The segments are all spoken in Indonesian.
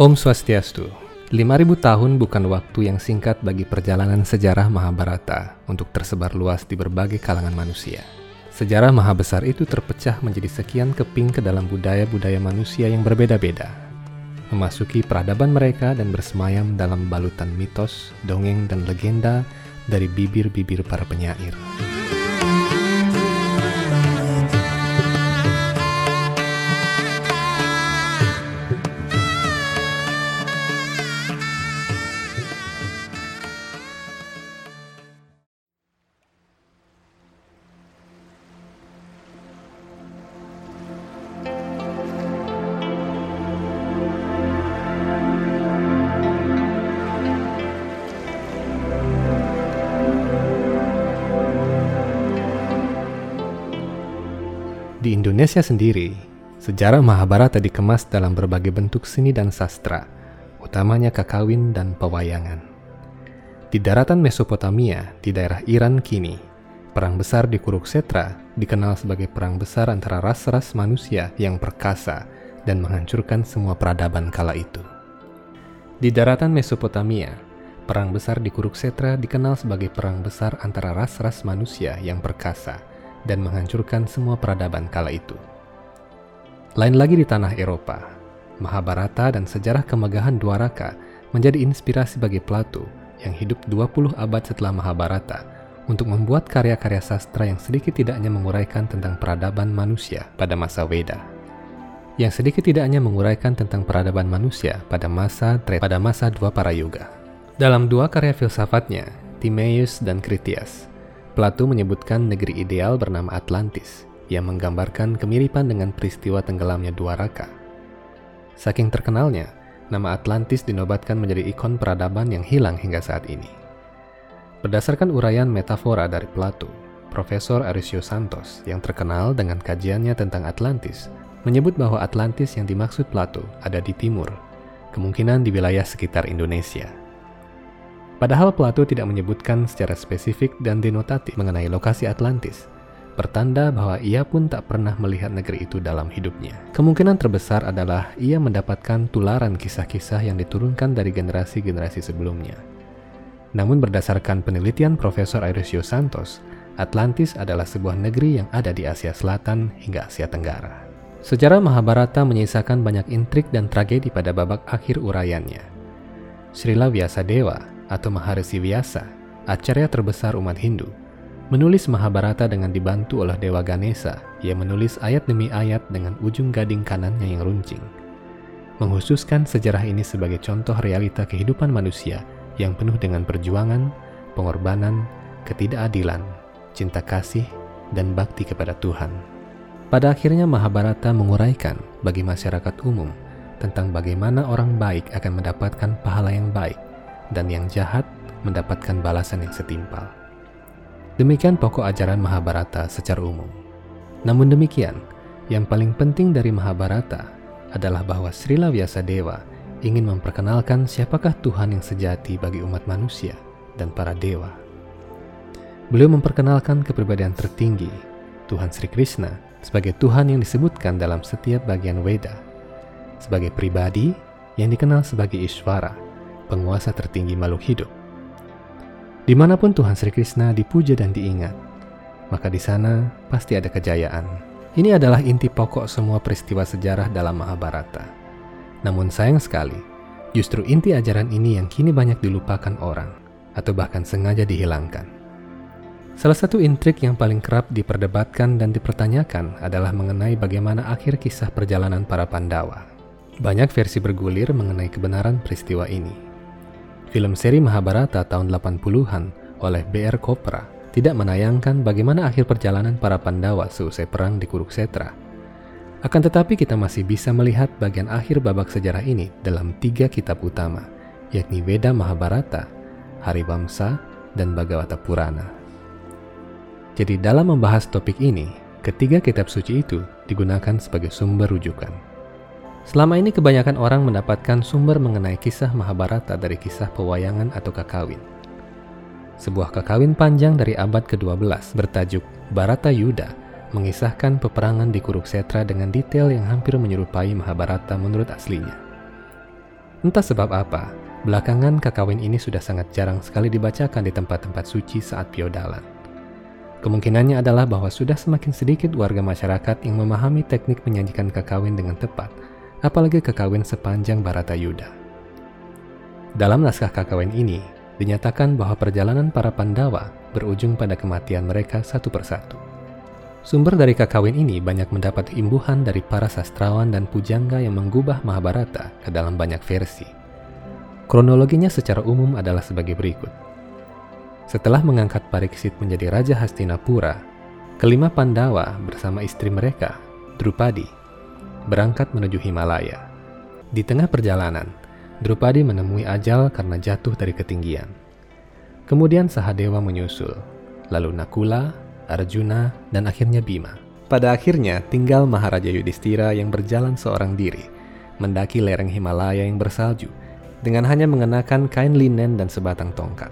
Om Swastiastu. 5000 tahun bukan waktu yang singkat bagi perjalanan sejarah Mahabharata untuk tersebar luas di berbagai kalangan manusia. Sejarah maha besar itu terpecah menjadi sekian keping ke dalam budaya-budaya manusia yang berbeda-beda. Memasuki peradaban mereka dan bersemayam dalam balutan mitos, dongeng, dan legenda dari bibir-bibir para penyair. Di Indonesia sendiri, sejarah Mahabharata dikemas dalam berbagai bentuk seni dan sastra, utamanya kakawin dan pewayangan. Di daratan Mesopotamia, di daerah Iran kini, perang besar di Kuruksetra dikenal sebagai perang besar antara ras-ras manusia yang perkasa dan menghancurkan semua peradaban kala itu. Di daratan Mesopotamia, perang besar di Kuruksetra dikenal sebagai perang besar antara ras-ras manusia yang perkasa dan menghancurkan semua peradaban kala itu. Lain lagi di tanah Eropa, Mahabharata dan sejarah kemegahan Dwaraka menjadi inspirasi bagi Plato yang hidup 20 abad setelah Mahabharata untuk membuat karya-karya sastra yang sedikit tidaknya menguraikan tentang peradaban manusia pada masa Weda. Yang sedikit tidaknya menguraikan tentang peradaban manusia pada masa pada masa dua para yoga. Dalam dua karya filsafatnya, Timaeus dan Critias, Plato menyebutkan negeri ideal bernama Atlantis yang menggambarkan kemiripan dengan peristiwa tenggelamnya Dwaraka. Saking terkenalnya, nama Atlantis dinobatkan menjadi ikon peradaban yang hilang hingga saat ini. Berdasarkan uraian metafora dari Plato, Profesor Arisio Santos yang terkenal dengan kajiannya tentang Atlantis menyebut bahwa Atlantis yang dimaksud Plato ada di timur, kemungkinan di wilayah sekitar Indonesia. Padahal Plato tidak menyebutkan secara spesifik dan denotatif mengenai lokasi Atlantis, pertanda bahwa ia pun tak pernah melihat negeri itu dalam hidupnya. Kemungkinan terbesar adalah ia mendapatkan tularan kisah-kisah yang diturunkan dari generasi-generasi sebelumnya. Namun berdasarkan penelitian Profesor Irisio Santos, Atlantis adalah sebuah negeri yang ada di Asia Selatan hingga Asia Tenggara. Sejarah Mahabharata menyisakan banyak intrik dan tragedi pada babak akhir uraiannya. Srila Vyasadeva atau Maharisi Vyasa, acarya terbesar umat Hindu, menulis Mahabharata dengan dibantu oleh Dewa Ganesha yang menulis ayat demi ayat dengan ujung gading kanannya yang runcing. Menghususkan sejarah ini sebagai contoh realita kehidupan manusia yang penuh dengan perjuangan, pengorbanan, ketidakadilan, cinta kasih, dan bakti kepada Tuhan. Pada akhirnya Mahabharata menguraikan bagi masyarakat umum tentang bagaimana orang baik akan mendapatkan pahala yang baik dan yang jahat mendapatkan balasan yang setimpal. Demikian pokok ajaran Mahabharata secara umum. Namun demikian, yang paling penting dari Mahabharata adalah bahwa Srila Vyasadeva ingin memperkenalkan siapakah Tuhan yang sejati bagi umat manusia dan para dewa. Beliau memperkenalkan kepribadian tertinggi, Tuhan Sri Krishna, sebagai Tuhan yang disebutkan dalam setiap bagian Weda, sebagai pribadi yang dikenal sebagai Ishvara, penguasa tertinggi makhluk hidup. Di mana pun Tuhan Sri Krishna dipuja dan diingat, maka di sana pasti ada kejayaan. Ini adalah inti pokok semua peristiwa sejarah dalam Mahabharata. Namun sayang sekali, justru inti ajaran ini yang kini banyak dilupakan orang, atau bahkan sengaja dihilangkan. Salah satu intrik yang paling kerap diperdebatkan dan dipertanyakan adalah mengenai bagaimana akhir kisah perjalanan para Pandawa. Banyak versi bergulir mengenai kebenaran peristiwa ini. Film seri Mahabharata tahun 80-an oleh B.R. Kopra tidak menayangkan bagaimana akhir perjalanan para Pandawa seusai perang di Kuruksetra. Akan tetapi kita masih bisa melihat bagian akhir babak sejarah ini dalam tiga kitab utama, yakni Veda Mahabharata, Haribamsa, dan Bhagavata Purana. Jadi dalam membahas topik ini, ketiga kitab suci itu digunakan sebagai sumber rujukan. Selama ini kebanyakan orang mendapatkan sumber mengenai kisah Mahabharata dari kisah pewayangan atau kakawin. Sebuah kakawin panjang dari abad ke-12 bertajuk Barata Yuda mengisahkan peperangan di Kuruksetra dengan detail yang hampir menyerupai Mahabharata menurut aslinya. Entah sebab apa, belakangan kakawin ini sudah sangat jarang sekali dibacakan di tempat-tempat suci saat piodalan. Kemungkinannya adalah bahwa sudah semakin sedikit warga masyarakat yang memahami teknik menyajikan kakawin dengan tepat, apalagi kakawin sepanjang Barata Yuda. Dalam naskah kakawin ini, dinyatakan bahwa perjalanan para Pandawa berujung pada kematian mereka satu persatu. Sumber dari kakawin ini banyak mendapat imbuhan dari para sastrawan dan pujangga yang menggubah Mahabharata ke dalam banyak versi. Kronologinya secara umum adalah sebagai berikut. Setelah mengangkat Pariksit menjadi Raja Hastinapura, kelima Pandawa bersama istri mereka, Drupadi, berangkat menuju Himalaya. Di tengah perjalanan, Drupadi menemui ajal karena jatuh dari ketinggian. Kemudian Sahadewa menyusul, lalu Nakula, Arjuna, dan akhirnya Bima. Pada akhirnya tinggal Maharaja Yudhistira yang berjalan seorang diri, mendaki lereng Himalaya yang bersalju, dengan hanya mengenakan kain linen dan sebatang tongkat.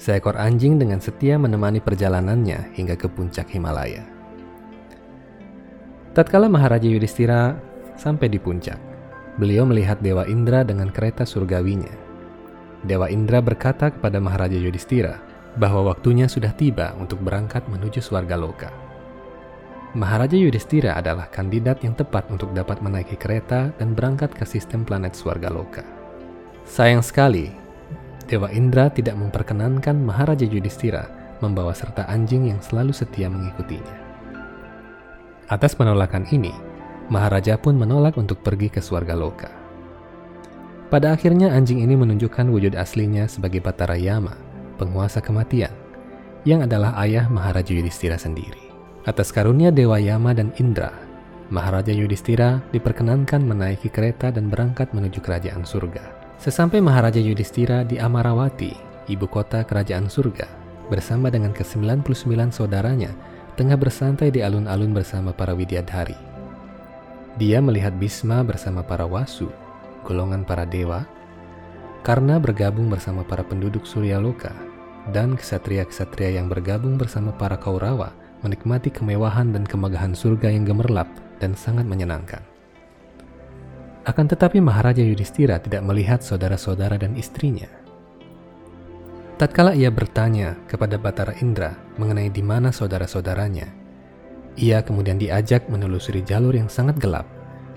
Seekor anjing dengan setia menemani perjalanannya hingga ke puncak Himalaya. Tatkala Maharaja Yudhistira sampai di puncak, beliau melihat Dewa Indra dengan kereta surgawinya. Dewa Indra berkata kepada Maharaja Yudhistira bahwa waktunya sudah tiba untuk berangkat menuju Swarga Loka. Maharaja Yudhistira adalah kandidat yang tepat untuk dapat menaiki kereta dan berangkat ke sistem planet Swarga Loka. Sayang sekali, Dewa Indra tidak memperkenankan Maharaja Yudhistira membawa serta anjing yang selalu setia mengikutinya. Atas penolakan ini, Maharaja pun menolak untuk pergi ke Swarga Loka. Pada akhirnya anjing ini menunjukkan wujud aslinya sebagai Batara Yama, penguasa kematian, yang adalah ayah Maharaja Yudhistira sendiri. Atas karunia Dewa Yama dan Indra, Maharaja Yudhistira diperkenankan menaiki kereta dan berangkat menuju kerajaan surga. Sesampai Maharaja Yudhistira di Amarawati, ibu kota kerajaan surga, bersama dengan ke-99 saudaranya, tengah bersantai di alun-alun bersama para widyadhari. Dia melihat Bisma bersama para wasu, golongan para dewa, karena bergabung bersama para penduduk Surya Loka dan kesatria-kesatria yang bergabung bersama para Kaurawa menikmati kemewahan dan kemegahan surga yang gemerlap dan sangat menyenangkan. Akan tetapi Maharaja Yudhistira tidak melihat saudara-saudara dan istrinya. Tatkala ia bertanya kepada Batara Indra mengenai di mana saudara-saudaranya, ia kemudian diajak menelusuri jalur yang sangat gelap,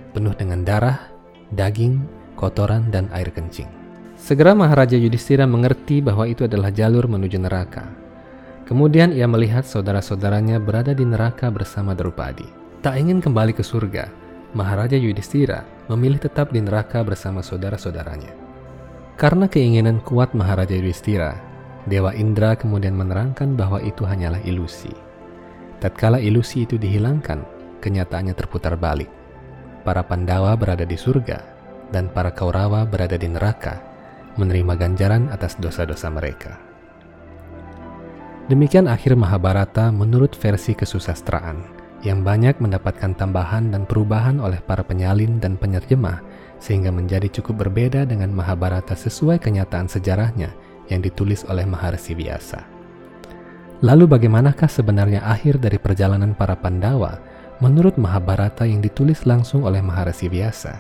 penuh dengan darah, daging, kotoran, dan air kencing. Segera Maharaja Yudhistira mengerti bahwa itu adalah jalur menuju neraka. Kemudian ia melihat saudara-saudaranya berada di neraka bersama Drupadi. Tak ingin kembali ke surga, Maharaja Yudhistira memilih tetap di neraka bersama saudara-saudaranya. Karena keinginan kuat Maharaja Yudhistira, Dewa Indra kemudian menerangkan bahwa itu hanyalah ilusi. Tatkala ilusi itu dihilangkan, kenyataannya terputar balik. Para Pandawa berada di surga, dan para Kaurawa berada di neraka menerima ganjaran atas dosa-dosa mereka. Demikian akhir Mahabharata menurut versi kesusastraan yang banyak mendapatkan tambahan dan perubahan oleh para penyalin dan penerjemah sehingga menjadi cukup berbeda dengan Mahabharata sesuai kenyataan sejarahnya yang ditulis oleh Maharsi biasa. Lalu bagaimanakah sebenarnya akhir dari perjalanan para Pandawa menurut Mahabharata yang ditulis langsung oleh Maharsi biasa?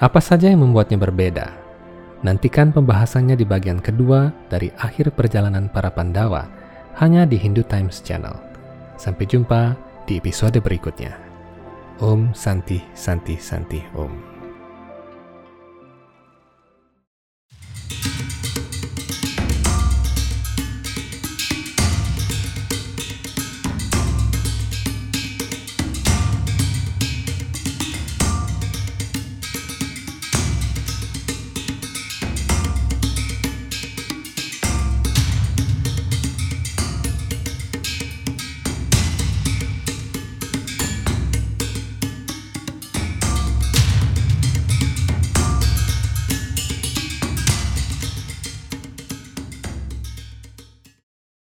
Apa saja yang membuatnya berbeda? Nantikan pembahasannya di bagian kedua dari akhir perjalanan para Pandawa hanya di Hindu Times Channel. Sampai jumpa di episode berikutnya. Om Santi Santi Santi Om.